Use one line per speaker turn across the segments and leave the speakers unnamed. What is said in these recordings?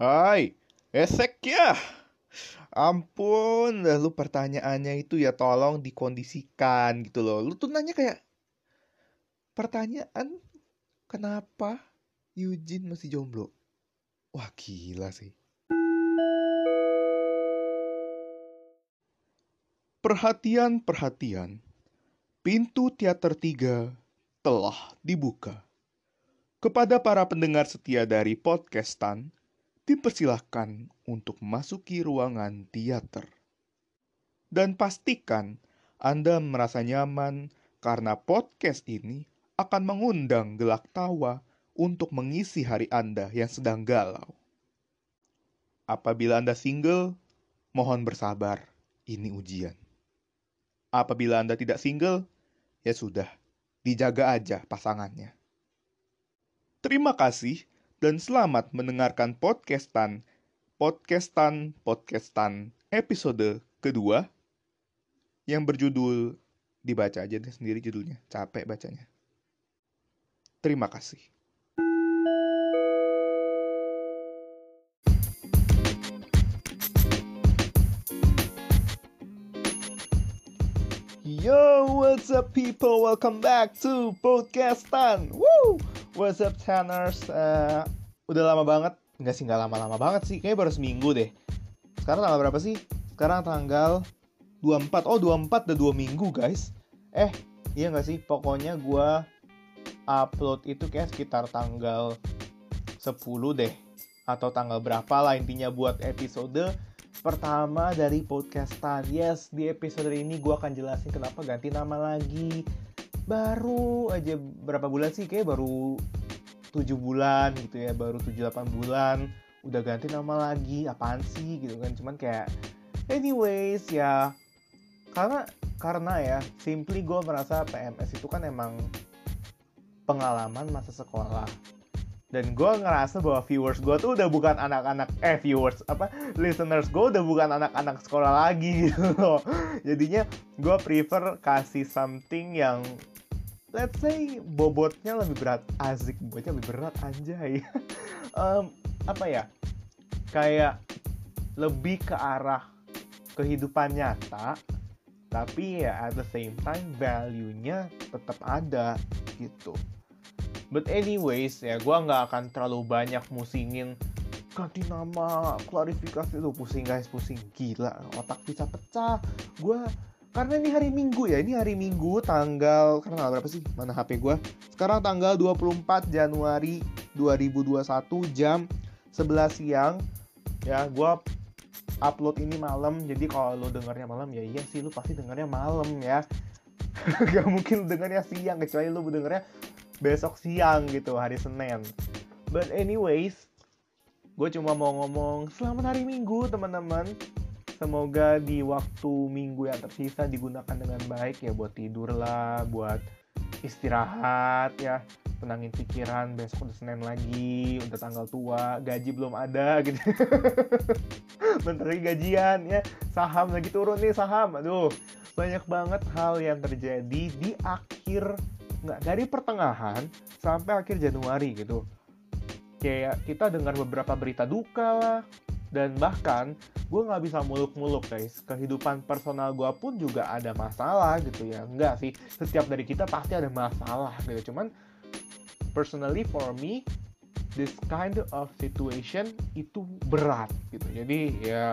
Hai, esek ya. Ampun, lu pertanyaannya itu ya tolong dikondisikan gitu loh. Lu tuh nanya kayak pertanyaan kenapa Eugene masih jomblo? Wah gila sih. Perhatian, perhatian. Pintu teater 3 telah dibuka. Kepada para pendengar setia dari podcastan, dipersilahkan untuk masuki ruangan teater. Dan pastikan Anda merasa nyaman karena podcast ini akan mengundang gelak tawa untuk mengisi hari Anda yang sedang galau. Apabila Anda single, mohon bersabar, ini ujian. Apabila Anda tidak single, ya sudah, dijaga aja pasangannya. Terima kasih dan selamat mendengarkan podcastan podcastan podcastan episode kedua yang berjudul dibaca aja deh sendiri judulnya capek bacanya terima kasih Yo, what's up people? Welcome back to Podcastan. Woo! What's up Tanners? Uh, udah lama banget, nggak sih nggak lama-lama banget sih, kayaknya baru seminggu deh. Sekarang tanggal berapa sih? Sekarang tanggal 24. Oh, 24 udah 2 minggu, guys. Eh, iya nggak sih? Pokoknya gue upload itu kayak sekitar tanggal 10 deh. Atau tanggal berapa lah intinya buat episode pertama dari podcastan. Yes, di episode ini gue akan jelasin kenapa ganti nama lagi. Baru aja berapa bulan sih? Kayak baru 7 bulan gitu ya, baru 7-8 bulan. Udah ganti nama lagi, apaan sih gitu kan. Cuman kayak, anyways ya, karena karena ya, simply gue merasa PMS itu kan emang pengalaman masa sekolah dan gue ngerasa bahwa viewers gue tuh udah bukan anak-anak eh viewers apa listeners gue udah bukan anak-anak sekolah lagi gitu loh jadinya gue prefer kasih something yang let's say bobotnya lebih berat. Asik bobotnya lebih berat anjay. Um, apa ya? Kayak lebih ke arah kehidupan nyata tapi ya at the same time value-nya tetap ada gitu. But anyways, ya gue nggak akan terlalu banyak musingin ganti nama, klarifikasi. Itu pusing guys, pusing. Gila, otak bisa pecah. Gue karena ini hari Minggu ya, ini hari Minggu tanggal karena tanggal berapa sih? Mana HP gue? Sekarang tanggal 24 Januari 2021 jam 11 siang. Ya, gue upload ini malam. Jadi kalau lo dengarnya malam ya iya sih lo pasti dengarnya malam ya. Gak mungkin dengarnya siang kecuali lo dengarnya besok siang gitu hari Senin. But anyways, gue cuma mau ngomong selamat hari Minggu teman-teman. Semoga di waktu minggu yang tersisa digunakan dengan baik ya buat tidur lah, buat istirahat ya, tenangin pikiran besok udah Senin lagi, udah tanggal tua, gaji belum ada gitu. Bentar lagi gajian ya, saham lagi turun nih saham, aduh banyak banget hal yang terjadi di akhir nggak dari pertengahan sampai akhir Januari gitu. Kayak kita dengar beberapa berita duka lah dan bahkan gue nggak bisa muluk-muluk guys. Kehidupan personal gue pun juga ada masalah gitu ya. Enggak sih. Setiap dari kita pasti ada masalah gitu. Cuman personally for me this kind of situation itu berat gitu. Jadi ya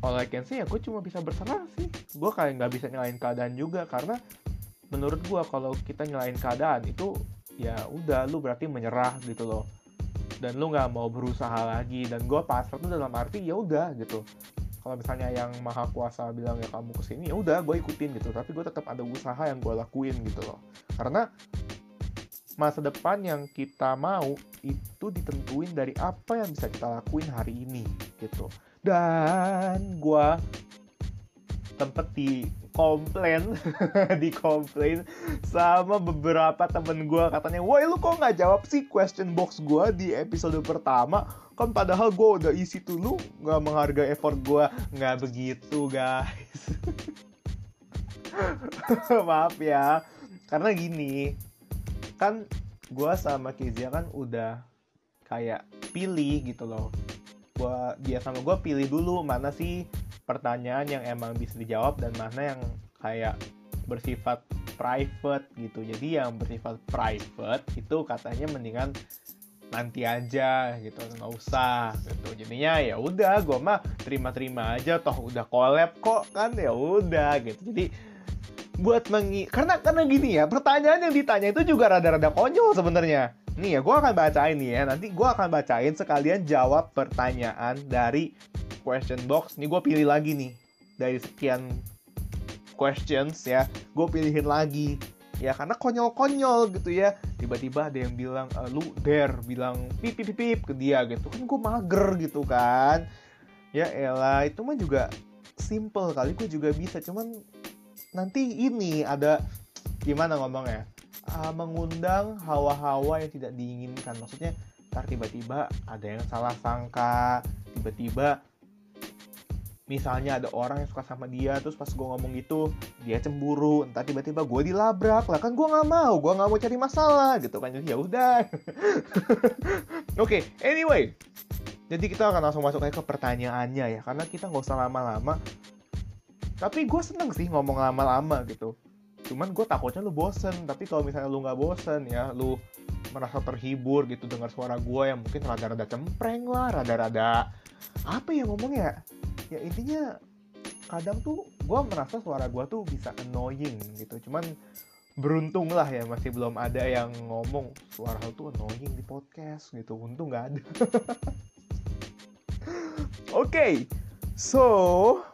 all I can say ya gue cuma bisa berserah sih. Gue kayak nggak bisa nyalain keadaan juga karena menurut gue kalau kita nyalain keadaan itu ya udah lu berarti menyerah gitu loh dan lu nggak mau berusaha lagi dan gue pasrah tuh dalam arti ya udah gitu. Kalau misalnya yang maha kuasa bilang ya kamu ke sini ya udah gue ikutin gitu. Tapi gue tetap ada usaha yang gue lakuin gitu loh. Karena masa depan yang kita mau itu ditentuin dari apa yang bisa kita lakuin hari ini gitu. Dan gue tempat di komplain di komplain sama beberapa temen gue katanya woi lu kok nggak jawab sih question box gue di episode pertama? Kan padahal gue udah isi tuh lu nggak menghargai effort gue nggak begitu guys. Maaf ya. Karena gini kan gue sama Kezia kan udah kayak pilih gitu loh. Gue dia sama gue pilih dulu mana sih pertanyaan yang emang bisa dijawab dan mana yang kayak bersifat private gitu. Jadi yang bersifat private itu katanya mendingan nanti aja gitu nggak usah gitu. Jadinya ya udah gue mah terima-terima aja toh udah collab kok kan ya udah gitu. Jadi buat mengi karena karena gini ya pertanyaan yang ditanya itu juga rada-rada konyol sebenarnya. Nih ya gue akan bacain nih ya nanti gue akan bacain sekalian jawab pertanyaan dari question box. Nih gue pilih lagi nih. Dari sekian questions ya. Gue pilihin lagi ya. Karena konyol-konyol gitu ya. Tiba-tiba ada yang bilang e, lu dare bilang pip pip pip ke dia gitu. Kan gue mager gitu kan. Ya elah itu mah juga simple kali. Gue juga bisa. Cuman nanti ini ada gimana ngomongnya? Uh, mengundang hawa-hawa yang tidak diinginkan. Maksudnya ntar tiba-tiba ada yang salah sangka. Tiba-tiba misalnya ada orang yang suka sama dia terus pas gue ngomong gitu dia cemburu entah tiba-tiba gue dilabrak. Lah kan gue nggak mau gue nggak mau cari masalah gitu kan. Jadi ya udah. Oke okay, anyway. Jadi kita akan langsung masuk ke pertanyaannya ya karena kita nggak usah lama-lama. Tapi gue seneng sih ngomong lama-lama gitu. Cuman gue takutnya lu bosen. Tapi kalau misalnya lu nggak bosen ya lu merasa terhibur gitu dengar suara gue yang mungkin rada-rada cempreng lah rada-rada apa ya ngomongnya ya intinya kadang tuh gue merasa suara gue tuh bisa annoying gitu. Cuman beruntung lah ya masih belum ada yang ngomong suara tuh annoying di podcast gitu. Untung nggak ada. Oke okay, so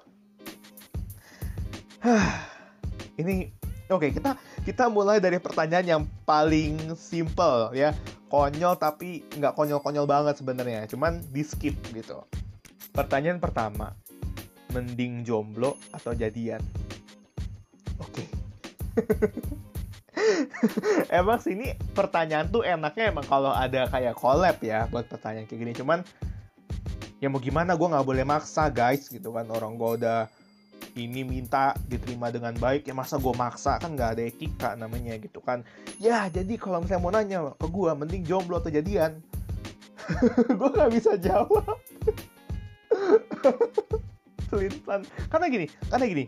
ini oke okay, kita kita mulai dari pertanyaan yang paling simple ya. Konyol tapi nggak konyol-konyol banget sebenarnya cuman di skip gitu. Pertanyaan pertama mending jomblo atau jadian? Oke. Okay. emang sini pertanyaan tuh enaknya emang kalau ada kayak collab ya buat pertanyaan kayak gini. Cuman ya mau gimana gue nggak boleh maksa guys gitu kan orang gue udah ini minta diterima dengan baik ya masa gue maksa kan nggak ada etika namanya gitu kan ya jadi kalau misalnya mau nanya ke gue mending jomblo atau jadian gue nggak bisa jawab pelan karena gini karena gini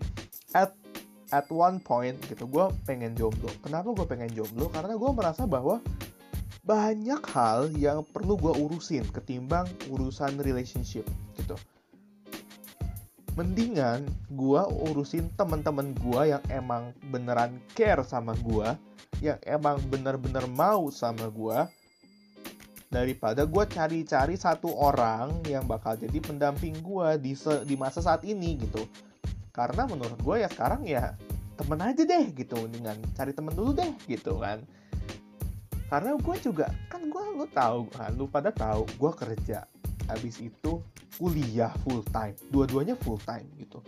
at at one point gitu gue pengen jomblo. Kenapa gue pengen jomblo? Karena gue merasa bahwa banyak hal yang perlu gue urusin ketimbang urusan relationship gitu. Mendingan gue urusin teman-teman gue yang emang beneran care sama gue yang emang bener-bener mau sama gue daripada gue cari-cari satu orang yang bakal jadi pendamping gue di di masa saat ini gitu. Karena menurut gue ya sekarang ya temen aja deh gitu. Dengan cari temen dulu deh gitu kan. Karena gue juga kan gue lu tahu kan lu pada tahu gue kerja habis itu kuliah full time. Dua-duanya full time gitu.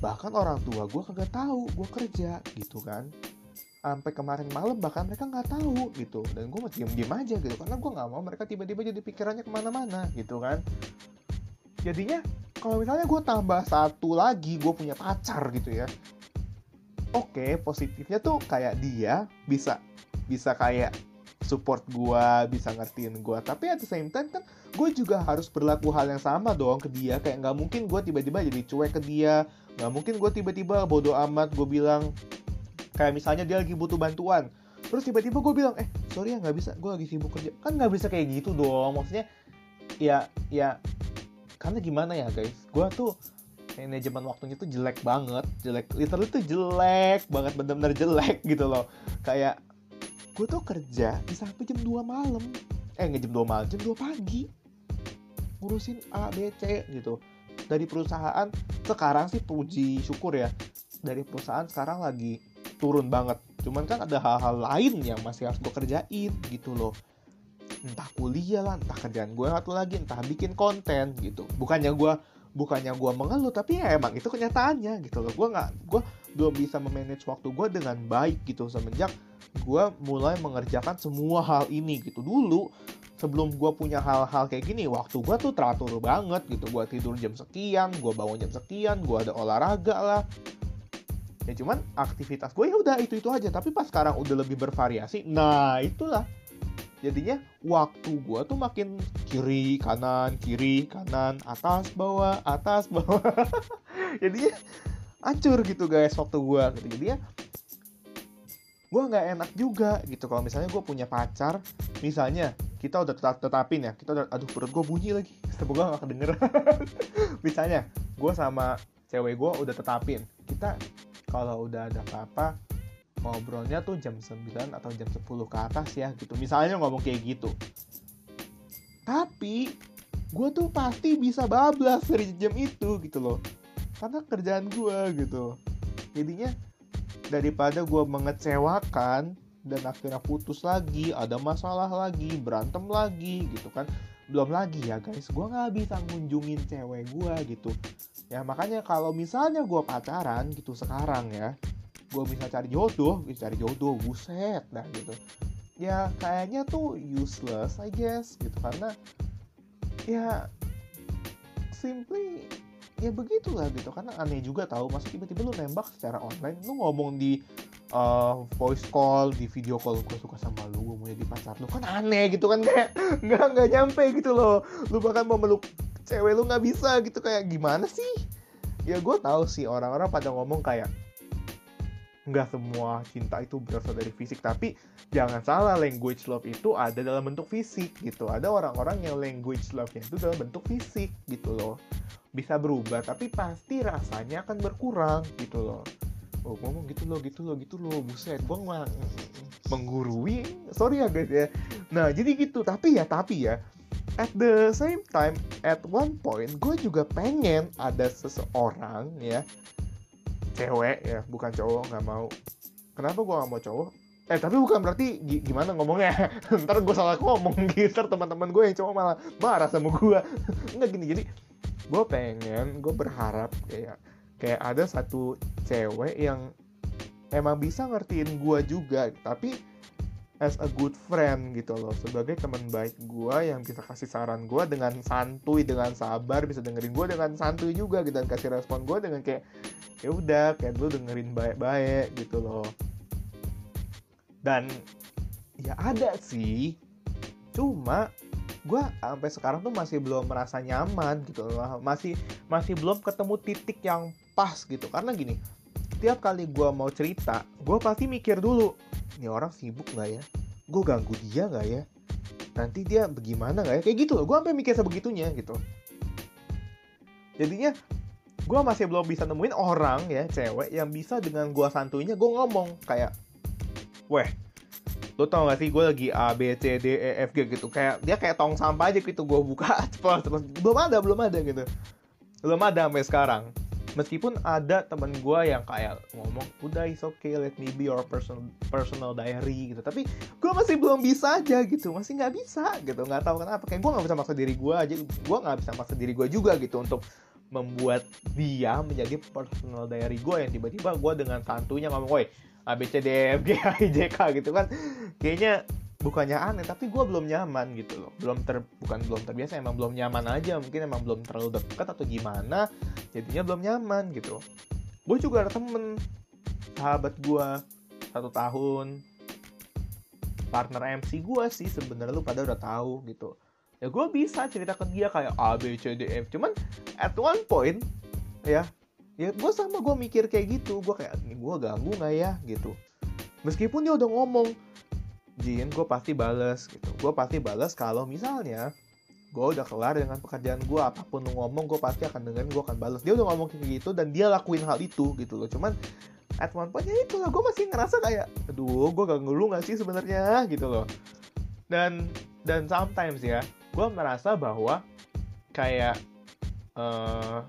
Bahkan orang tua gue kagak tahu gue kerja gitu kan sampai kemarin malam bahkan mereka nggak tahu gitu. Dan gue masih diem diem aja gitu. Karena gue nggak mau mereka tiba-tiba jadi pikirannya ke mana-mana gitu kan. Jadinya kalau misalnya gue tambah satu lagi gue punya pacar gitu ya. Oke positifnya tuh kayak dia bisa bisa kayak support gue bisa ngertiin gue tapi at the same time kan gue juga harus berlaku hal yang sama dong ke dia. Kayak nggak mungkin gue tiba-tiba jadi cuek ke dia. Nggak mungkin gue tiba-tiba bodoh amat gue bilang kayak misalnya dia lagi butuh bantuan. Terus tiba-tiba gue bilang eh sorry ya nggak bisa. Gue lagi sibuk kerja. Kan nggak bisa kayak gitu dong. Maksudnya ya ya karena gimana ya guys? Gue tuh manajemen waktunya tuh jelek banget. Jelek literally tuh jelek banget bener-bener jelek gitu loh. Kayak gue tuh kerja di sampai jam 2 malam. Eh nggak jam 2 malam jam 2 pagi. Ngurusin A B C gitu. Dari perusahaan sekarang sih puji syukur ya. Dari perusahaan sekarang lagi turun banget. Cuman kan ada hal-hal lain yang masih harus gue kerjain gitu loh. Entah kuliah lah entah kerjaan gue satu lagi entah bikin konten gitu. Bukannya gue bukannya gue mengeluh tapi ya emang itu kenyataannya gitu loh. Gue nggak gue belum bisa memanage waktu gue dengan baik gitu. Semenjak gue mulai mengerjakan semua hal ini gitu. Dulu sebelum gue punya hal-hal kayak gini waktu gue tuh teratur banget gitu. Gue tidur jam sekian gue bangun jam sekian gue ada olahraga lah ya cuman aktivitas gue ya udah itu itu aja. Tapi pas sekarang udah lebih bervariasi nah itulah. Jadinya waktu gue tuh makin kiri kanan kiri kanan atas bawah atas bawah. Jadinya hancur gitu guys waktu gue gitu. Jadinya gue nggak enak juga gitu. Kalau misalnya gue punya pacar misalnya kita udah tetap tetapin ya. Kita udah aduh perut gue bunyi lagi. Semoga nggak kedenger misalnya gue sama cewek gue udah tetapin kita kalau udah ada apa-apa ngobrolnya tuh jam 9 atau jam 10 ke atas ya gitu. Misalnya ngomong kayak gitu. Tapi gue tuh pasti bisa bablas dari jam itu gitu loh. Karena kerjaan gue gitu. Jadinya daripada gue mengecewakan dan akhirnya putus lagi ada masalah lagi berantem lagi gitu kan belum lagi ya guys. Gue nggak bisa ngunjungin cewek gue gitu. Ya makanya kalau misalnya gue pacaran gitu sekarang ya gue bisa cari jodoh bisa cari jodoh buset dah gitu. Ya kayaknya tuh useless I guess gitu. Karena ya simply ya begitulah gitu. Karena aneh juga tahu masa tiba-tiba lu nembak secara online lu ngomong di uh, voice call di video call gue suka sama lu gue mau jadi pacar lu. Kan aneh gitu kan kayak nggak nggak nyampe gitu loh. Lu bahkan mau meluk cewek lu nggak bisa gitu kayak gimana sih? Ya gue tahu sih orang-orang pada ngomong kayak nggak semua cinta itu berasal dari fisik. Tapi jangan salah language love itu ada dalam bentuk fisik gitu. Ada orang-orang yang language love-nya itu dalam bentuk fisik gitu loh. Bisa berubah tapi pasti rasanya akan berkurang gitu loh oh ngomong gitu loh gitu loh gitu loh buset gue mah menggurui. Sorry ya guys ya. Nah jadi gitu tapi ya tapi ya at the same time at one point gue juga pengen ada seseorang ya cewek ya bukan cowok nggak mau. Kenapa gue nggak mau cowok? Eh tapi bukan berarti gimana ngomongnya? Ntar gue salah ngomong gitu teman-teman gue yang cowok malah marah sama gue nggak gini jadi gue pengen gue berharap kayak kayak ada satu cewek yang emang bisa ngertiin gue juga tapi as a good friend gitu loh sebagai teman baik gue yang bisa kasih saran gue dengan santuy dengan sabar bisa dengerin gue dengan santuy juga gitu dan kasih respon gue dengan kayak ya udah kayak lu dengerin baik-baik gitu loh. Dan ya ada sih cuma gue sampai sekarang tuh masih belum merasa nyaman gitu loh masih masih belum ketemu titik yang pas gitu. Karena gini tiap kali gue mau cerita gue pasti mikir dulu ini orang sibuk nggak ya? Gue ganggu dia nggak ya? Nanti dia bagaimana nggak ya? Kayak gitu loh gue sampai mikir sebegitunya gitu. Jadinya gue masih belum bisa nemuin orang ya cewek yang bisa dengan gue santuinya gue ngomong kayak weh lo tau gak sih gue lagi A B C D E F G gitu. Kayak dia kayak tong sampah aja gitu gue buka cepet belum ada belum ada gitu. Belum ada sampai sekarang meskipun ada temen gue yang kayak ngomong udah is okay let me be your personal personal diary gitu. Tapi gue masih belum bisa aja gitu masih nggak bisa gitu nggak tahu kenapa. Kayak gue nggak bisa maksa diri gue aja gue nggak bisa maksa diri gue juga gitu untuk membuat dia menjadi personal diary gue yang tiba-tiba gue dengan santunya ngomong woi A B C D E F G H I J K gitu kan. Kayaknya bukannya aneh tapi gue belum nyaman gitu loh. Belum ter bukan belum terbiasa emang belum nyaman aja. Mungkin emang belum terlalu dekat atau gimana jadinya belum nyaman gitu. Gue juga ada temen sahabat gue satu tahun. Partner MC gue sih sebenarnya lu pada udah tahu gitu. Ya gue bisa cerita ke dia kayak A B C D E F. Cuman at one point ya ya gue sama gue mikir kayak gitu. Gue kayak ini gue ganggu nggak ya? Gitu. Meskipun dia udah ngomong Jin gue pasti bales gitu. Gue pasti bales kalau misalnya gue udah kelar dengan pekerjaan gue apa pun lu ngomong gue pasti akan dengerin gue akan bales. Dia udah ngomong kayak gitu dan dia lakuin hal itu gitu loh. Cuman at one point ya itu lah gue masih ngerasa kayak aduh gue ganggu lu gak sih sebenarnya? gitu loh. Dan dan sometimes ya gue merasa bahwa kayak uh,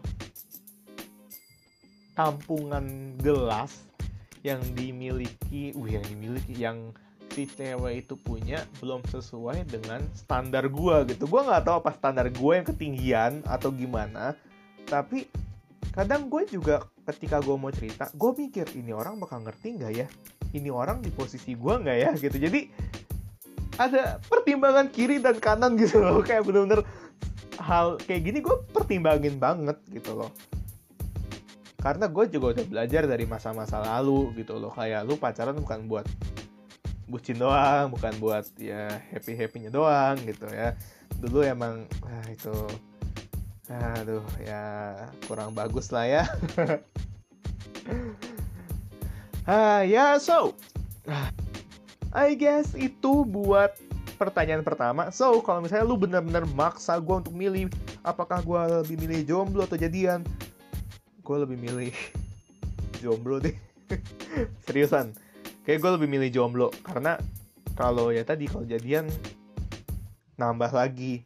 tampungan gelas yang dimiliki, uh yang dimiliki yang si cewek itu punya belum sesuai dengan standar gue gitu. Gue nggak tahu apa standar gue yang ketinggian atau gimana. Tapi kadang gue juga ketika gue mau cerita gue mikir ini orang bakal ngerti nggak ya? Ini orang di posisi gue nggak ya? Gitu. Jadi ada pertimbangan kiri dan kanan gitu loh. Kayak bener-bener hal kayak gini gue pertimbangin banget gitu loh. Karena gue juga udah belajar dari masa-masa lalu gitu loh. Kayak lu pacaran bukan buat bucin doang bukan buat ya happy happynya doang gitu ya dulu emang ah, itu aduh ya kurang bagus lah ya ah ya so I guess itu buat pertanyaan pertama. So, kalau misalnya lu bener-bener maksa gue untuk milih, apakah gue lebih milih jomblo atau jadian? Gue lebih milih jomblo deh. Seriusan. Kayak gue lebih milih jomblo. Karena kalau ya tadi, kalau jadian, nambah lagi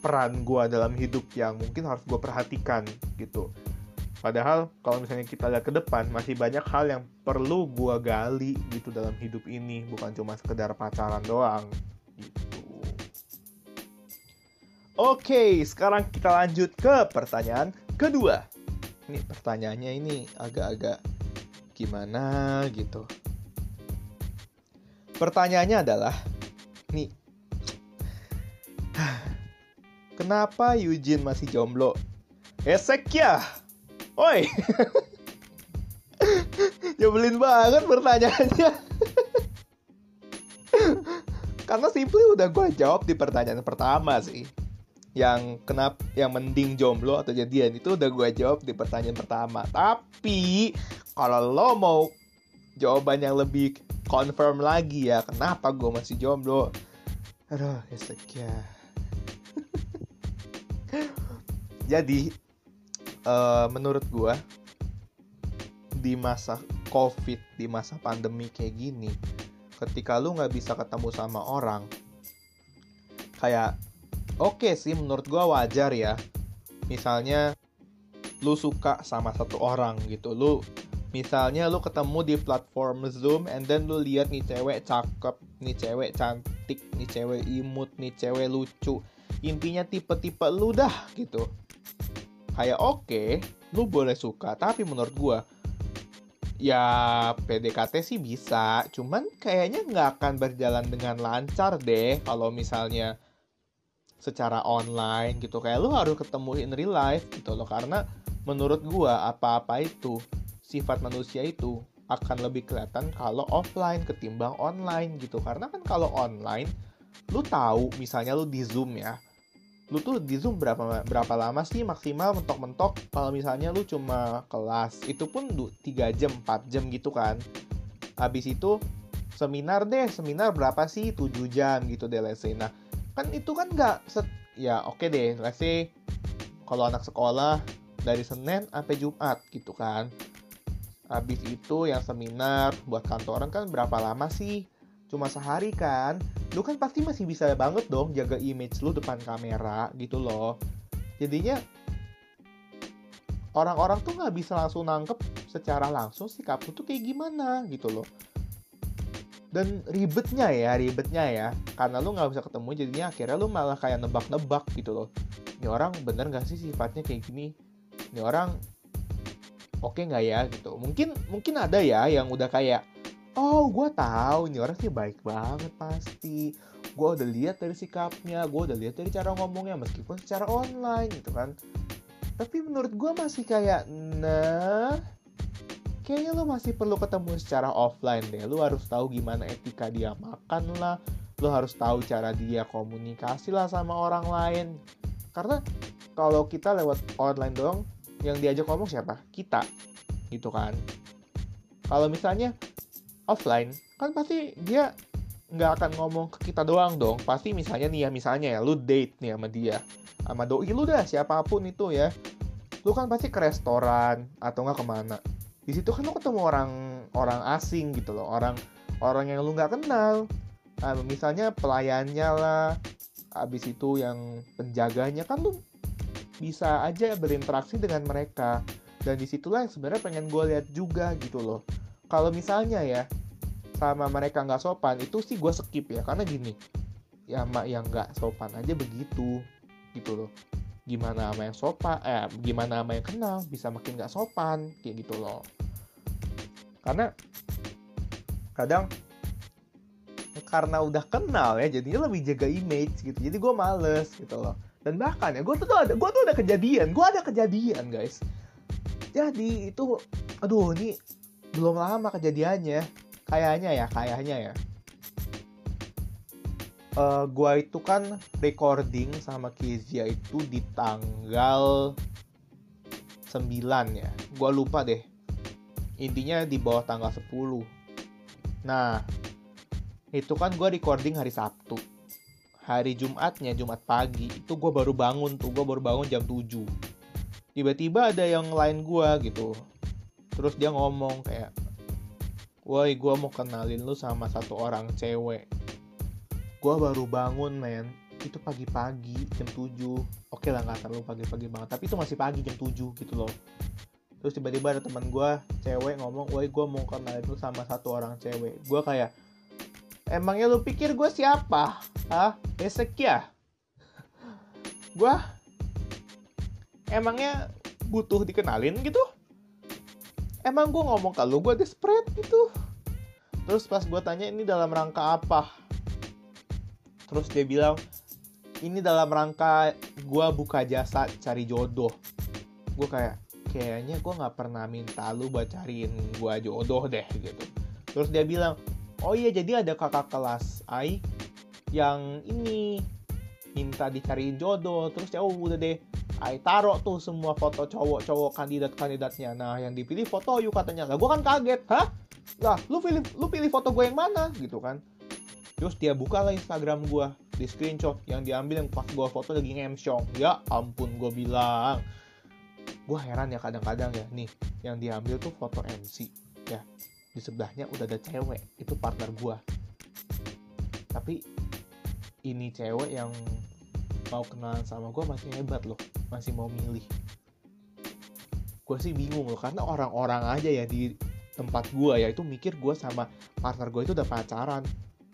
peran gue dalam hidup yang mungkin harus gue perhatikan gitu. Padahal kalau misalnya kita lihat ke depan masih banyak hal yang perlu gua gali gitu dalam hidup ini, bukan cuma sekedar pacaran doang gitu. Oke, sekarang kita lanjut ke pertanyaan kedua. Ini pertanyaannya ini agak-agak gimana gitu. Pertanyaannya adalah, nih, kenapa Eugene masih jomblo? Esek ya! Oi. Nyebelin banget pertanyaannya. Karena simply udah gue jawab di pertanyaan pertama sih. Yang kenapa yang mending jomblo atau jadian itu udah gue jawab di pertanyaan pertama. Tapi kalau lo mau jawaban yang lebih confirm lagi ya kenapa gue masih jomblo. Aduh, ya Jadi uh, menurut gue di masa covid di masa pandemi kayak gini ketika lu nggak bisa ketemu sama orang kayak oke okay sih menurut gue wajar ya misalnya lu suka sama satu orang gitu lu misalnya lu ketemu di platform zoom and then lu lihat nih cewek cakep nih cewek cantik nih cewek imut nih cewek lucu. Intinya tipe-tipe lu dah gitu. Kayak oke okay, lu boleh suka tapi menurut gue ya PDKT sih bisa. Cuman kayaknya nggak akan berjalan dengan lancar deh kalau misalnya secara online gitu. Kayak lu harus ketemu in real life gitu loh. Karena menurut gua apa-apa itu sifat manusia itu akan lebih kelihatan kalau offline ketimbang online gitu. Karena kan kalau online lu tahu misalnya lu di zoom ya lu tuh di Zoom berapa berapa lama sih maksimal mentok-mentok? Kalau misalnya lu cuma kelas itu pun 3 jam 4 jam gitu kan. Habis itu seminar deh seminar berapa sih? 7 jam gitu deh let's say. Nah kan itu kan nggak set ya oke okay deh let's say kalau anak sekolah dari Senin sampai Jumat gitu kan habis itu yang seminar buat kantoran kan berapa lama sih? Cuma sehari kan? Lu kan pasti masih bisa banget dong jaga image lu depan kamera gitu loh. Jadinya orang-orang tuh nggak bisa langsung nangkep secara langsung sikap lu tuh kayak gimana gitu loh. Dan ribetnya ya ribetnya ya. Karena lu nggak bisa ketemu jadinya akhirnya lu malah kayak nebak-nebak gitu loh. Ini orang bener nggak sih sifatnya kayak gini? Ini orang oke okay nggak ya gitu. Mungkin mungkin ada ya yang udah kayak oh gue tahu nih orang sih baik banget pasti. Gue udah lihat dari sikapnya gue udah lihat dari cara ngomongnya meskipun secara online gitu kan. Tapi menurut gue masih kayak nah kayaknya lo masih perlu ketemu secara offline deh. Lo harus tahu gimana etika dia makan lah. Lo harus tahu cara dia komunikasi lah sama orang lain. Karena kalau kita lewat online doang yang diajak ngomong siapa? Kita gitu kan. Kalau misalnya offline kan pasti dia nggak akan ngomong ke kita doang dong. Pasti misalnya nih ya misalnya ya lu date nih sama dia sama doi lu dah siapa pun itu ya. Lu kan pasti ke restoran atau nggak ke mana. Di situ kan lu ketemu orang orang asing gitu loh orang orang yang lu nggak kenal. Nah, misalnya pelayannya lah abis itu yang penjaganya kan lu bisa aja berinteraksi dengan mereka. Dan di situlah yang sebenarnya pengen gue lihat juga gitu loh. Kalau misalnya ya sama mereka nggak sopan itu sih gue skip ya. Karena gini ya mak yang nggak sopan aja begitu gitu loh. Gimana sama yang sopan eh gimana sama yang kenal bisa makin nggak sopan kayak gitu loh. Karena kadang karena udah kenal ya jadinya lebih jaga image gitu. Jadi gue males gitu loh dan bahkan ya gue tuh ada gue tuh ada kejadian gue ada kejadian guys jadi itu aduh ini belum lama kejadiannya kayaknya ya kayaknya ya uh, gua itu kan recording sama Kezia itu di tanggal 9 ya. Gua lupa deh. Intinya di bawah tanggal 10. Nah, itu kan gua recording hari Sabtu. Hari Jumatnya, Jumat pagi, itu gue baru bangun tuh, gue baru bangun jam 7. Tiba-tiba ada yang lain gue gitu. Terus dia ngomong kayak, Woi, gue mau kenalin lu sama satu orang cewek. Gue baru bangun men. Itu pagi-pagi jam 7 oke lah nggak terlalu pagi-pagi banget tapi itu masih pagi jam 7 gitu loh. Terus tiba-tiba ada teman gue cewek ngomong woi gue mau kenal itu sama satu orang cewek. Gue kayak emangnya lu pikir gue siapa? Ah esek ya? Gue emangnya butuh dikenalin gitu? Emang gue ngomong ke lu gue desperate gitu. Terus pas gue tanya ini dalam rangka apa? Terus dia bilang ini dalam rangka gue buka jasa cari jodoh. Gue kayak kayaknya gue nggak pernah minta lu buat cariin gue jodoh deh gitu. Terus dia bilang oh iya jadi ada kakak kelas Ai yang ini minta dicariin jodoh terus ya oh, udah deh Ai taruh tuh semua foto cowok-cowok kandidat-kandidatnya. Nah yang dipilih foto yuk katanya lah gue kan kaget. Hah? Lah lu pilih lu pilih foto gue yang mana? Gitu kan. Terus dia buka lah Instagram gue di screenshot yang diambil yang pas gue foto lagi ngemsyong ya ampun gue bilang. Gue heran ya kadang-kadang ya nih yang diambil tuh foto MC ya di sebelahnya udah ada cewek itu partner gue tapi ini cewek yang mau kenalan sama gue masih hebat loh masih mau milih. Gue sih bingung loh karena orang-orang aja ya di tempat gue ya itu mikir gue sama partner gue itu udah pacaran.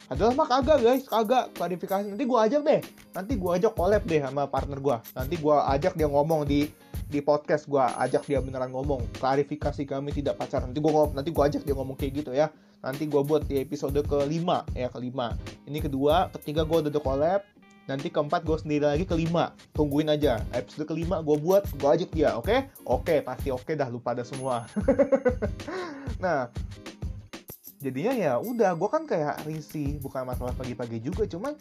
Adalah mah kagak guys kagak klarifikasi. Nanti gue ajak deh nanti gue ajak collab deh sama partner gue nanti gue ajak dia ngomong di di podcast gue ajak dia beneran ngomong. Klarifikasi kami tidak pacaran nanti gue nanti gue ajak dia ngomong kayak gitu ya. Nanti gue buat di episode kelima ya kelima. Ini kedua ketiga gue udah collab. Nanti keempat gue sendiri lagi kelima. Tungguin aja. Episode kelima gue buat gue ajak dia oke? Okay? oke okay, pasti oke okay dah lu pada semua. Nah jadinya ya udah gue kan kayak risih. Bukan masalah pagi-pagi juga cuman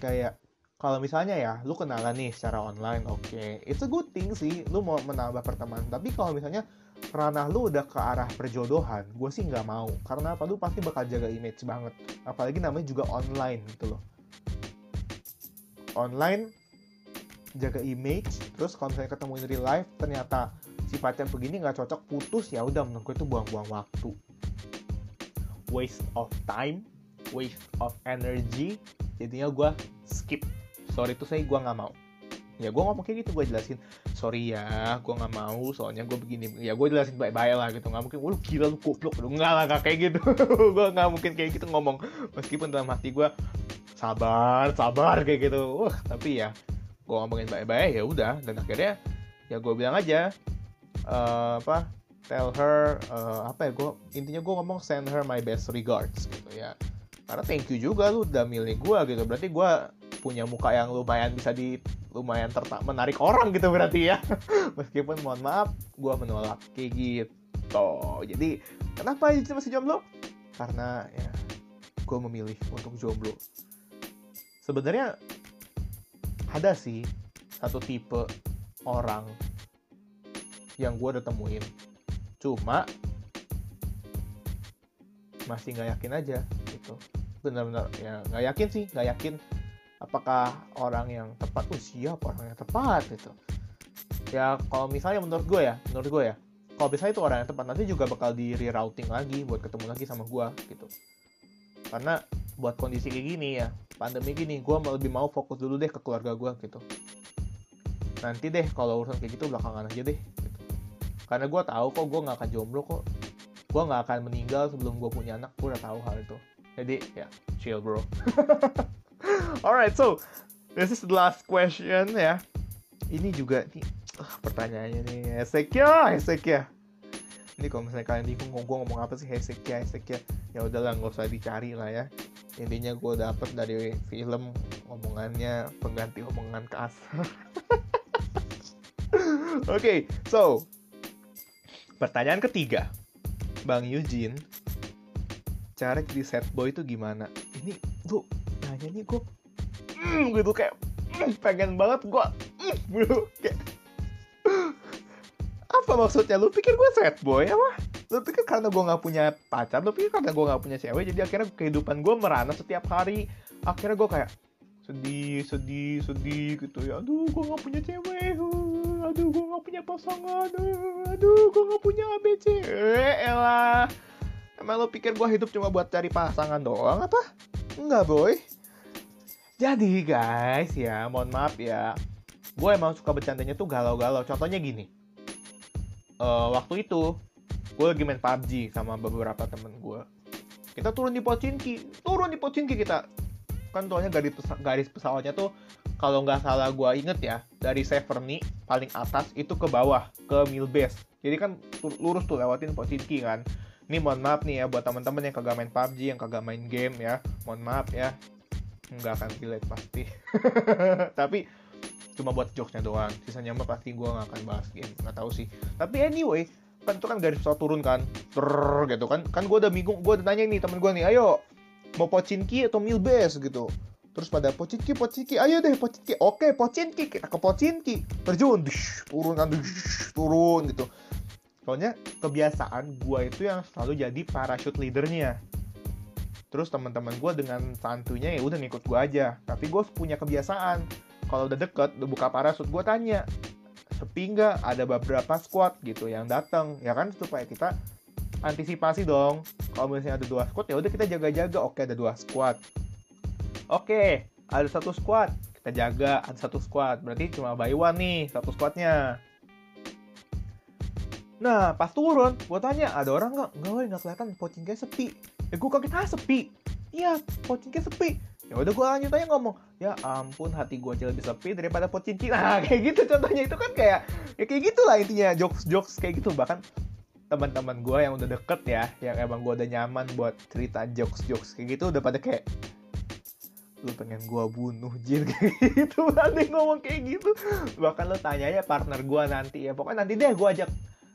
kayak kalau misalnya ya lu kenalan nih secara online oke. Okay. it's a good thing sih lu mau menambah pertemanan. Tapi kalau misalnya ranah lu udah ke arah perjodohan gue sih nggak mau. Karena apa? Lu pasti bakal jaga image banget. Apalagi namanya juga online gitu loh. Online jaga image terus kalau misalnya ketemu in real life ternyata sifatnya begini nggak cocok putus ya udah menurut itu buang-buang waktu. Waste of time waste of energy. Jadinya gue skip sorry itu saya gue nggak mau. Ya gue ngomong kayak gitu gue jelasin sorry ya gue nggak mau soalnya gue begini ya gue jelasin baik-baik lah gitu. Nggak mungkin lu gila lu goblok. Lu nggak lah gak kayak gitu. Gue nggak mungkin kayak gitu ngomong. Meskipun dalam hati gue sabar sabar kayak gitu. Wah tapi ya gue ngomongin baik-baik ya udah. Dan akhirnya ya gue bilang aja uh, apa tell her uh, apa ya gue intinya gue ngomong send her my best regards gitu ya karena thank you juga lu udah milih gue gitu. Berarti gue punya muka yang lumayan bisa di lumayan tertak menarik orang gitu berarti ya. Meskipun mohon maaf gue menolak. Kayak gitu. Jadi kenapa itu masih jomblo? Karena ya gue memilih untuk jomblo. Sebenarnya ada sih satu tipe orang yang gue udah temuin. Cuma masih nggak yakin aja gitu benar-benar ya nggak yakin sih nggak yakin apakah orang yang tepat oh siap orang yang tepat gitu. Ya kalau misalnya menurut gue ya menurut gue ya kalau misalnya itu orang yang tepat nanti juga bakal di rerouting lagi buat ketemu lagi sama gue gitu. Karena buat kondisi kayak gini ya pandemi gini gue lebih mau fokus dulu deh ke keluarga gue gitu. Nanti deh kalau urusan kayak gitu belakangan aja deh karena gue tahu kok gue nggak akan jomblo kok. Gue nggak akan meninggal sebelum gue punya anak gue udah tahu hal itu jadi ya chill bro. Alright so this is the last question ya. Ini juga nih uh, pertanyaannya nih. Esek ya ini kalau misalnya kalian bingung gue ngomong apa sih? Ya hesek ya ya udahlah nggak usah dicari lah ya. Intinya gue dapet dari film omongannya pengganti omongan kasar oke okay, so Pertanyaan ketiga, Bang Eugene, cara jadi set boy itu gimana? Ini lu nanya nih gue mm, gitu kayak mm, pengen banget gue mm, gitu kayak apa maksudnya? Lu pikir gue sad boy apa? Lu pikir karena gue nggak punya pacar? Lu pikir karena gue nggak punya cewek? Jadi akhirnya kehidupan gue merana setiap hari. Akhirnya gue kayak sedih sedih sedih gitu ya. Aduh gue nggak punya cewek. Aduh gue nggak punya pasangan. Aduh gue nggak punya ABC eh elah emang lo pikir gue hidup cuma buat cari pasangan doang apa? Enggak boy. Jadi guys ya mohon maaf ya. Gue emang suka bercandanya tuh galau-galau. Contohnya gini. Uh, waktu itu gue lagi main PUBG sama beberapa temen gue kita turun di Pochinki. Turun di Pochinki kita. Kan soalnya garis pesa garis pesawatnya tuh kalau nggak salah gue inget ya dari Severny paling atas itu ke bawah ke Milbase. Jadi kan lurus tuh lewatin Pochinki kan ini mohon maaf nih ya buat teman-teman yang kagak main PUBG yang kagak main game ya. Mohon maaf ya. Nggak akan relate pasti. Tapi cuma buat jokesnya doang. Sisanya mah pasti gue nggak akan bahas game. Nggak tahu sih. Tapi anyway kan itu kan garis pesawat turun kan. Trrr, gitu kan. Kan gue udah bingung gue udah nanya nih temen gue nih ayo mau Pochinki atau Milbase gitu. Terus pada Pochinki Pochinki ayo deh Pochinki. Oke Pochinki kita ke Pochinki. Terjun dish, turun kan turun gitu soalnya kebiasaan gue itu yang selalu jadi parachute leadernya. Terus teman-teman gue dengan santunya ya udah ngikut gue aja. Tapi gue punya kebiasaan. Kalau udah deket udah buka parasut gue tanya sepi nggak? Ada beberapa squad gitu yang datang ya kan? Supaya kita antisipasi dong. Kalau misalnya ada dua squad ya udah kita jaga-jaga. Oke ada dua squad. Oke ada satu squad kita jaga. Ada satu squad berarti cuma by one nih satu squadnya nah pas turun gue tanya ada orang nggak? Nggak nggak kelihatan pocingnya sepi. Ya gue kaget ah sepi? Iya pocingnya sepi. Ya udah gue lanjut aja ngomong ya ampun hati gue aja lebih sepi daripada pocinki nah kayak gitu contohnya itu kan kayak ya kayak gitulah intinya jokes jokes kayak gitu. Bahkan teman-teman gue yang udah deket ya yang emang gue udah nyaman buat cerita jokes jokes kayak gitu udah pada kayak lu pengen gue bunuh jir kayak gitu nanti ngomong kayak gitu. Bahkan lu tanya ya partner gue nanti ya pokoknya nanti deh gue ajak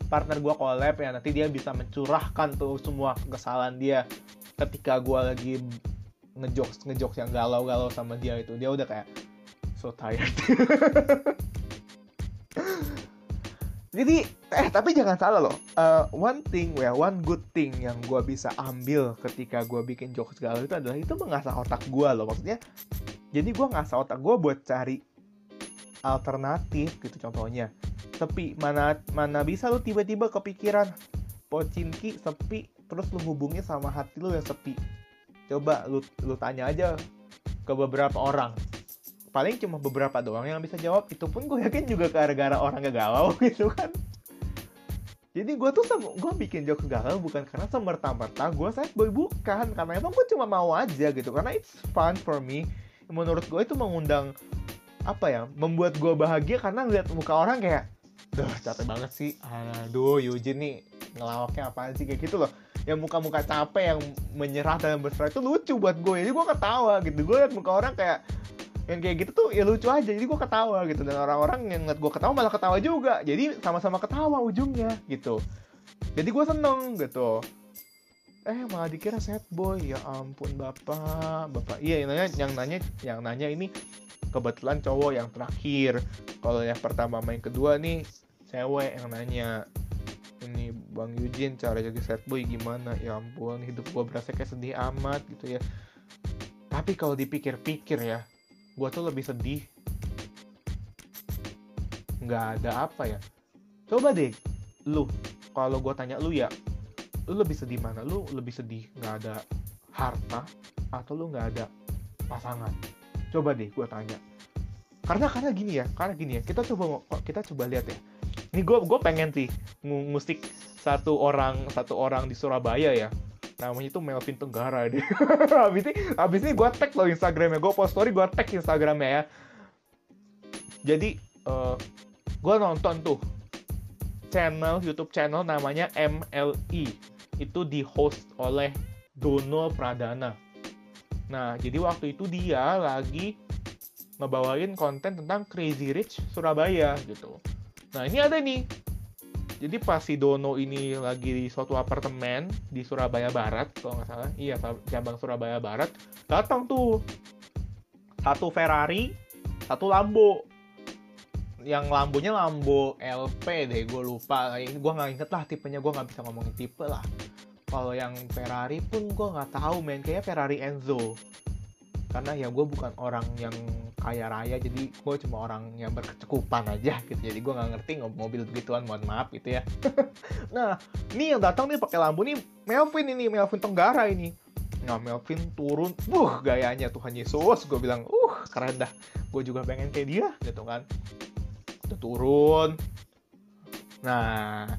partner gue collab ya nanti dia bisa mencurahkan tuh semua kesalahan dia ketika gue lagi ngejokes ngejokes yang galau-galau sama dia itu. Dia udah kayak so tired. Jadi eh tapi jangan salah loh. Uh, one thing ya one good thing yang gue bisa ambil ketika gue bikin jokes galau itu adalah itu mengasah otak gue loh. Maksudnya jadi gue ngasah otak gue buat cari alternatif gitu contohnya sepi. Mana mana bisa lu tiba-tiba kepikiran pocinki sepi terus lu hubungi sama hati lu yang sepi. Coba lu lu tanya aja ke beberapa orang. Paling cuma beberapa doang yang bisa jawab. Itu pun gue yakin juga gara-gara orang gak galau gitu kan. Jadi gue tuh gue bikin jokes galau bukan karena semerta-merta gue sad boy bukan. Karena emang gue cuma mau aja gitu. Karena it's fun for me. Menurut gue itu mengundang apa ya membuat gue bahagia karena ngeliat muka orang kayak Duh capek banget sih. Aduh Eugene nih ngelawaknya apaan sih? Kayak gitu loh. Yang muka-muka capek yang menyerah dalam berserah itu lucu buat gue. Jadi gue ketawa gitu. Gue liat muka orang kayak yang kayak gitu tuh ya lucu aja. Jadi gue ketawa gitu. Dan orang-orang yang ngeliat gue ketawa malah ketawa juga. Jadi sama-sama ketawa ujungnya gitu. Jadi gue seneng gitu. Eh malah dikira sad boy. Ya ampun bapak. Bapak. Iya yang nanya yang nanya yang nanya ini kebetulan cowok yang terakhir. Kalau yang pertama main kedua nih cewek yang nanya ini Bang Eugene cara jadi set boy gimana? Ya ampun hidup gue berasa kayak sedih amat gitu ya. Tapi kalau dipikir-pikir ya gue tuh lebih sedih. Nggak ada apa ya. Coba deh lu kalau gue tanya lu ya lu lebih sedih mana? Lu lebih sedih nggak ada harta atau lu nggak ada pasangan coba deh gue tanya. Karena karena gini ya karena gini ya kita coba kita coba lihat ya. Ini gue gue pengen sih ngusik satu orang satu orang di Surabaya ya. Namanya itu Melvin Tenggara deh habis ini habis ini gue tag lo Instagramnya. Gue post story gue tag Instagramnya ya. Jadi uh, eh, gue nonton tuh channel YouTube channel namanya MLI e. itu di host oleh Dono Pradana nah jadi waktu itu dia lagi ngebawain konten tentang Crazy Rich Surabaya gitu. Nah ini ada nih. Jadi pas si Dono ini lagi di suatu apartemen di Surabaya Barat, kalau nggak salah, iya cabang Surabaya Barat, datang tuh. Satu Ferrari satu Lambo. Yang Lambonya Lambo LP deh gue lupa. Gue nggak inget lah tipenya gue nggak bisa ngomongin tipe lah kalau yang Ferrari pun gue nggak tahu men. Kayaknya Ferrari Enzo. Karena ya gue bukan orang yang kaya raya jadi gue cuma orang yang berkecukupan aja gitu. Jadi gue nggak ngerti mobil begituan mohon maaf gitu ya. Nah ini yang datang nih pakai lampu nih Melvin ini Melvin Tenggara ini. Nah Melvin turun buh gayanya Tuhan Yesus gue bilang uh keren dah. Gue juga pengen kayak dia gitu kan. Udah turun. Nah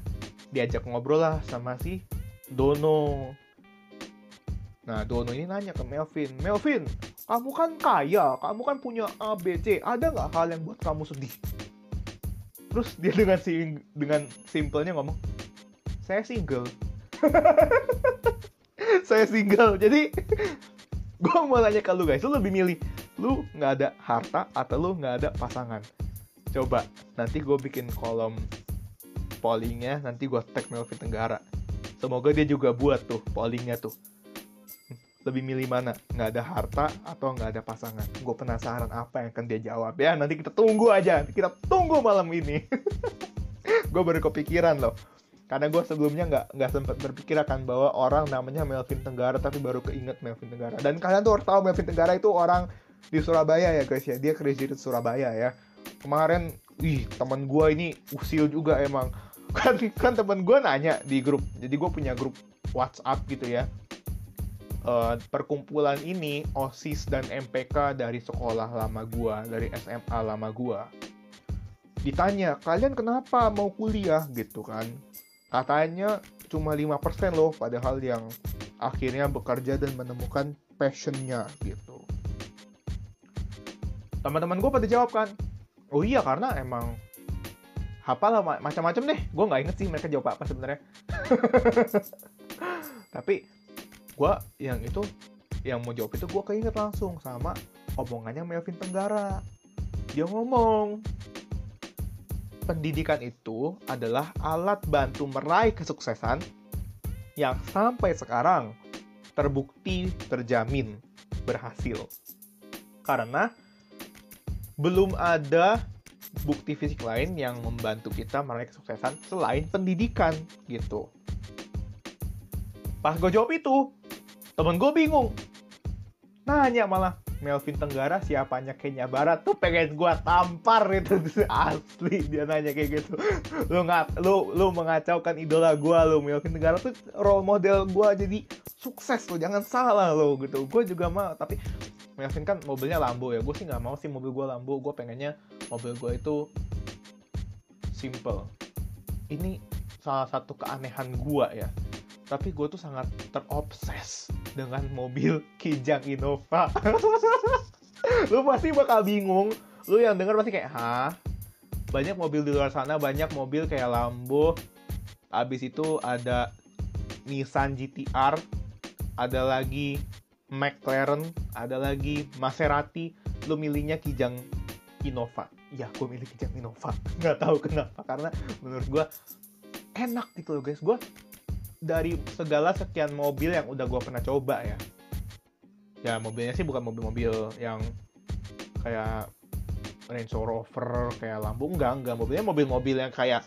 diajak ngobrol lah sama si Dono. Nah Dono ini nanya ke Melvin. Melvin kamu kan kaya kamu kan punya A B C. Ada nggak hal yang buat kamu sedih? Terus dia dengan si dengan simpelnya ngomong saya single. Saya single. Jadi gue mau nanya ke lu guys lu lebih milih lu nggak ada harta atau lu nggak ada pasangan? Coba nanti gue bikin kolom pollingnya nanti gue tag Melvin Tenggara semoga dia juga buat tuh pollingnya tuh. Lebih milih mana? Nggak ada harta atau nggak ada pasangan? Gue penasaran apa yang akan dia jawab. Ya nanti kita tunggu aja. Kita tunggu malam ini. Gue baru kepikiran loh. Karena gue sebelumnya nggak nggak sempat berpikir akan bahwa orang namanya Melvin Tenggara tapi baru keinget Melvin Tenggara. Dan kalian tuh harus tahu Melvin Tenggara itu orang di Surabaya ya guys ya. Dia kerja di Surabaya ya. Kemarin ih teman gue ini usil juga emang kan kan teman gue nanya di grup jadi gue punya grup WhatsApp gitu ya. Uh, perkumpulan ini OSIS dan MPK dari sekolah lama gue dari SMA lama gue ditanya kalian kenapa mau kuliah? Gitu kan. Katanya cuma 5% loh padahal yang akhirnya bekerja dan menemukan passionnya gitu. Teman-teman gue pada jawab kan oh iya karena emang hafal macam-macam deh. Gue nggak inget sih mereka jawab apa sebenarnya. Tapi gue yang itu yang mau jawab itu gue keinget langsung sama omongannya Melvin Tenggara. Dia ngomong pendidikan itu adalah alat bantu meraih kesuksesan yang sampai sekarang terbukti terjamin berhasil. Karena belum ada bukti fisik lain yang membantu kita meraih kesuksesan selain pendidikan gitu. Pas gue jawab itu, temen gue bingung. Nanya malah, Melvin Tenggara siapanya Kenya Barat? Tuh pengen gue tampar itu asli. Dia nanya kayak gitu. Lu nggak lu lu mengacaukan idola gue lu Melvin Tenggara. Tuh role model gue jadi sukses lo jangan salah lo gitu. Gue juga mau tapi Melvin kan mobilnya Lambo ya. Gue sih nggak mau sih mobil gue Lambo. Gue pengennya mobil gue itu simple. Ini salah satu keanehan gue ya tapi gue tuh sangat terobses dengan mobil Kijang Innova lu pasti bakal bingung lu yang denger pasti kayak hah banyak mobil di luar sana banyak mobil kayak Lambo abis itu ada Nissan GTR ada lagi McLaren, ada lagi Maserati, lu milihnya Kijang Innova. Ya, gue milih Kijang Innova. Nggak tahu kenapa, karena menurut gue enak gitu loh guys. Gue dari segala sekian mobil yang udah gue pernah coba ya. Ya, mobilnya sih bukan mobil-mobil yang kayak Range Rover, kayak Lambo. Enggak, enggak. Mobilnya mobil-mobil yang kayak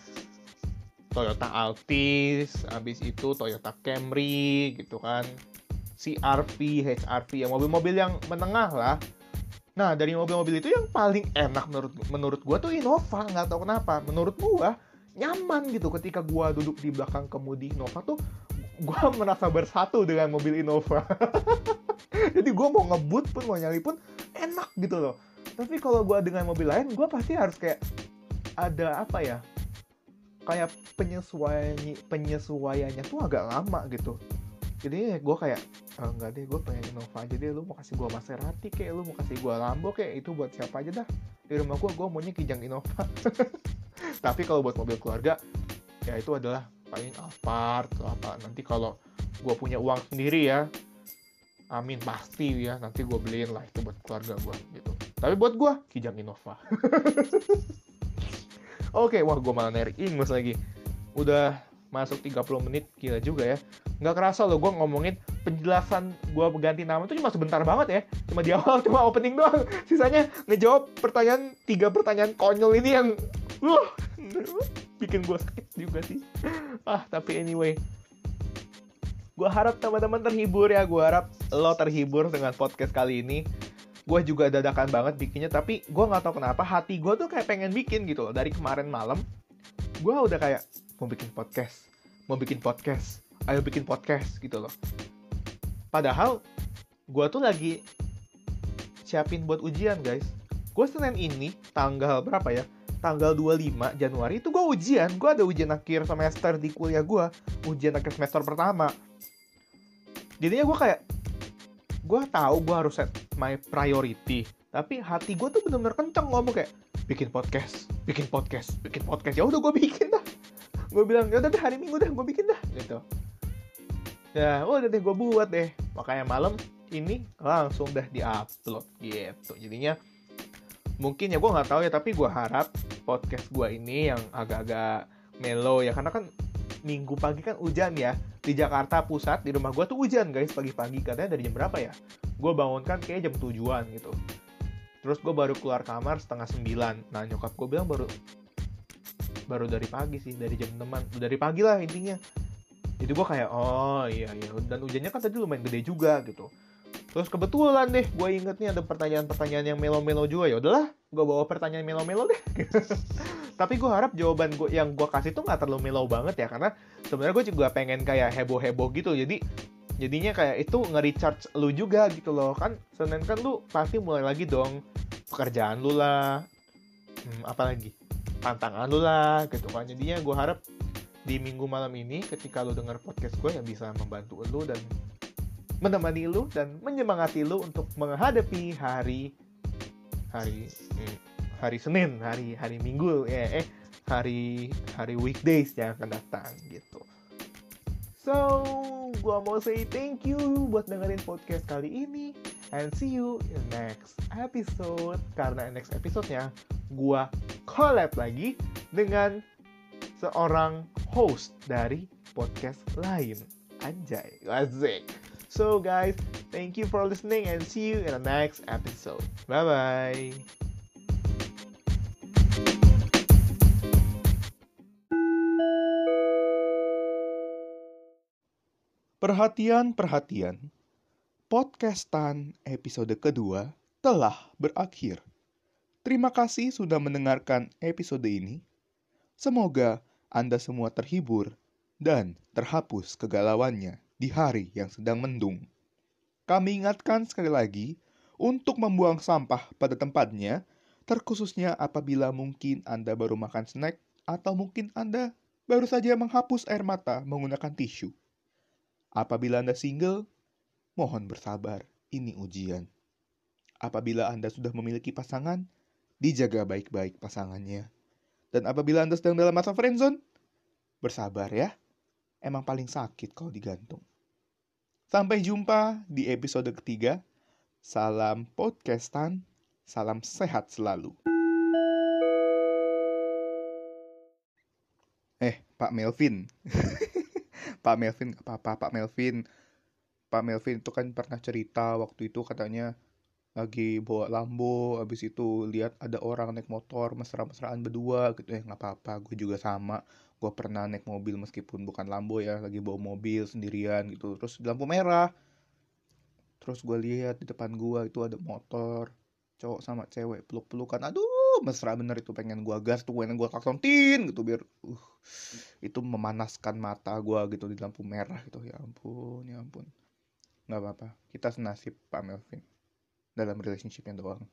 Toyota Altis, habis itu Toyota Camry gitu kan CRV, HRV, ya mobil-mobil yang menengah lah. Nah dari mobil-mobil itu yang paling enak menurut menurut gue tuh Innova, nggak tahu kenapa. Menurut gue nyaman gitu ketika gue duduk di belakang kemudi Innova tuh gue merasa bersatu dengan mobil Innova. Jadi gue mau ngebut pun mau nyali pun enak gitu loh. Tapi kalau gue dengan mobil lain, gue pasti harus kayak ada apa ya? Kayak penyesuaian penyesuaiannya tuh agak lama gitu jadi gue kayak oh, enggak deh gue pengen Innova aja deh lu mau kasih gue Maserati kayak lu mau kasih gue Lambo kayak itu buat siapa aja dah di rumah gue gue maunya Kijang Innova tapi kalau buat mobil keluarga ya itu adalah paling Alphard atau apa. Nanti kalau gue punya uang sendiri ya amin pasti ya nanti gue beliin lah itu buat keluarga gue gitu. Tapi buat gue Kijang Innova. Oke wah gue malah narik ingus lagi. Udah masuk 30 menit gila juga ya. Nggak kerasa loh gue ngomongin penjelasan gue ganti nama itu cuma sebentar banget ya. Cuma di awal cuma opening doang. Sisanya ngejawab pertanyaan tiga pertanyaan konyol ini yang bikin gue sakit juga sih. Ah tapi anyway. Gue harap teman-teman terhibur ya. Gue harap lo terhibur dengan podcast kali ini. Gue juga dadakan banget bikinnya tapi gue nggak tahu kenapa hati gue tuh kayak pengen bikin gitu loh. Dari kemarin malam gue udah kayak mau bikin podcast mau bikin podcast ayo bikin podcast gitu loh. Padahal gue tuh lagi siapin buat ujian guys. Gue senin ini tanggal berapa ya tanggal 25 Januari itu gue ujian. Gue ada ujian akhir semester di kuliah gue ujian akhir semester pertama. Jadinya gue kayak gue tahu gue harus set my priority. Tapi hati gue tuh bener-bener kenceng ngomong kayak bikin podcast bikin podcast bikin podcast. Ya udah gue bikin dah. Gue bilang ya udah deh hari minggu deh gue bikin dah gitu. Ya udah deh gue buat deh. Makanya malam ini langsung dah diupload gitu. Jadinya mungkin ya gue nggak tahu ya tapi gue harap podcast gue ini yang agak-agak mellow ya karena kan minggu pagi kan hujan ya. Di Jakarta pusat di rumah gue tuh hujan guys pagi-pagi. Katanya dari jam berapa ya? Gue bangun kan kayak jam tujuan gitu. Terus gue baru keluar kamar setengah sembilan. Nah nyokap gue bilang baru baru dari pagi sih dari jam teman. Dari pagi lah intinya. Jadi gue kayak oh iya iya. Dan hujannya kan tadi lumayan gede juga gitu terus kebetulan deh gue inget nih ada pertanyaan-pertanyaan yang melo-melo juga. Ya udahlah gue bawa pertanyaan melo-melo deh. Tapi gue harap jawaban gue yang gue kasih tuh nggak terlalu melo banget ya karena sebenarnya gue juga pengen kayak heboh-heboh gitu. Jadi jadinya kayak itu nge-recharge lu juga gitu loh. Kan Senin kan lu pasti mulai lagi dong pekerjaan lu lah hmm, apalagi tantangan lu lah gitu kan. Jadinya gue harap di minggu malam ini ketika lu denger podcast gue yang bisa membantu lu dan menemani lu dan menyemangati lu untuk menghadapi hari hari eh, hari Senin hari hari Minggu ya eh hari hari weekdays yang akan datang gitu so gue mau say thank you buat dengerin podcast kali ini and see you in next episode karena next episode-nya gue collab lagi dengan seorang host dari podcast lain. Anjay, asik. So guys, thank you for listening and see you in the next episode. Bye-bye. Perhatian, perhatian. Podcastan episode kedua telah berakhir. Terima kasih sudah mendengarkan episode ini. Semoga Anda semua terhibur dan terhapus kegalauannya di hari yang sedang mendung. Kami ingatkan sekali lagi untuk membuang sampah pada tempatnya, terkhususnya apabila mungkin Anda baru makan snack atau mungkin Anda baru saja menghapus air mata menggunakan tisu. Apabila Anda single, mohon bersabar, ini ujian. Apabila Anda sudah memiliki pasangan, dijaga baik-baik pasangannya. Dan apabila Anda sedang dalam masa friendzone, bersabar ya. Emang paling sakit kalau digantung. Sampai jumpa di episode ketiga. Salam podcastan, salam sehat selalu. Eh, Pak Melvin. Pak Melvin, apa-apa Pak Melvin. Pak Melvin itu kan pernah cerita waktu itu katanya lagi bawa Lambo habis itu lihat ada orang naik motor mesra-mesraan berdua gitu. Ya nggak apa-apa gue juga sama. Gue pernah naik mobil meskipun bukan Lambo ya lagi bawa mobil sendirian gitu. Terus di lampu merah. Terus gue lihat di depan gue itu ada motor cowok sama cewek peluk-pelukan. Aduh mesra bener itu pengen gue gas tuh pengen gue klaksontin gitu biar uh, itu memanaskan mata gue gitu di lampu merah gitu. Ya ampun ya ampun. Nggak apa-apa kita senasib Pak Melvin dalam relationshipnya doang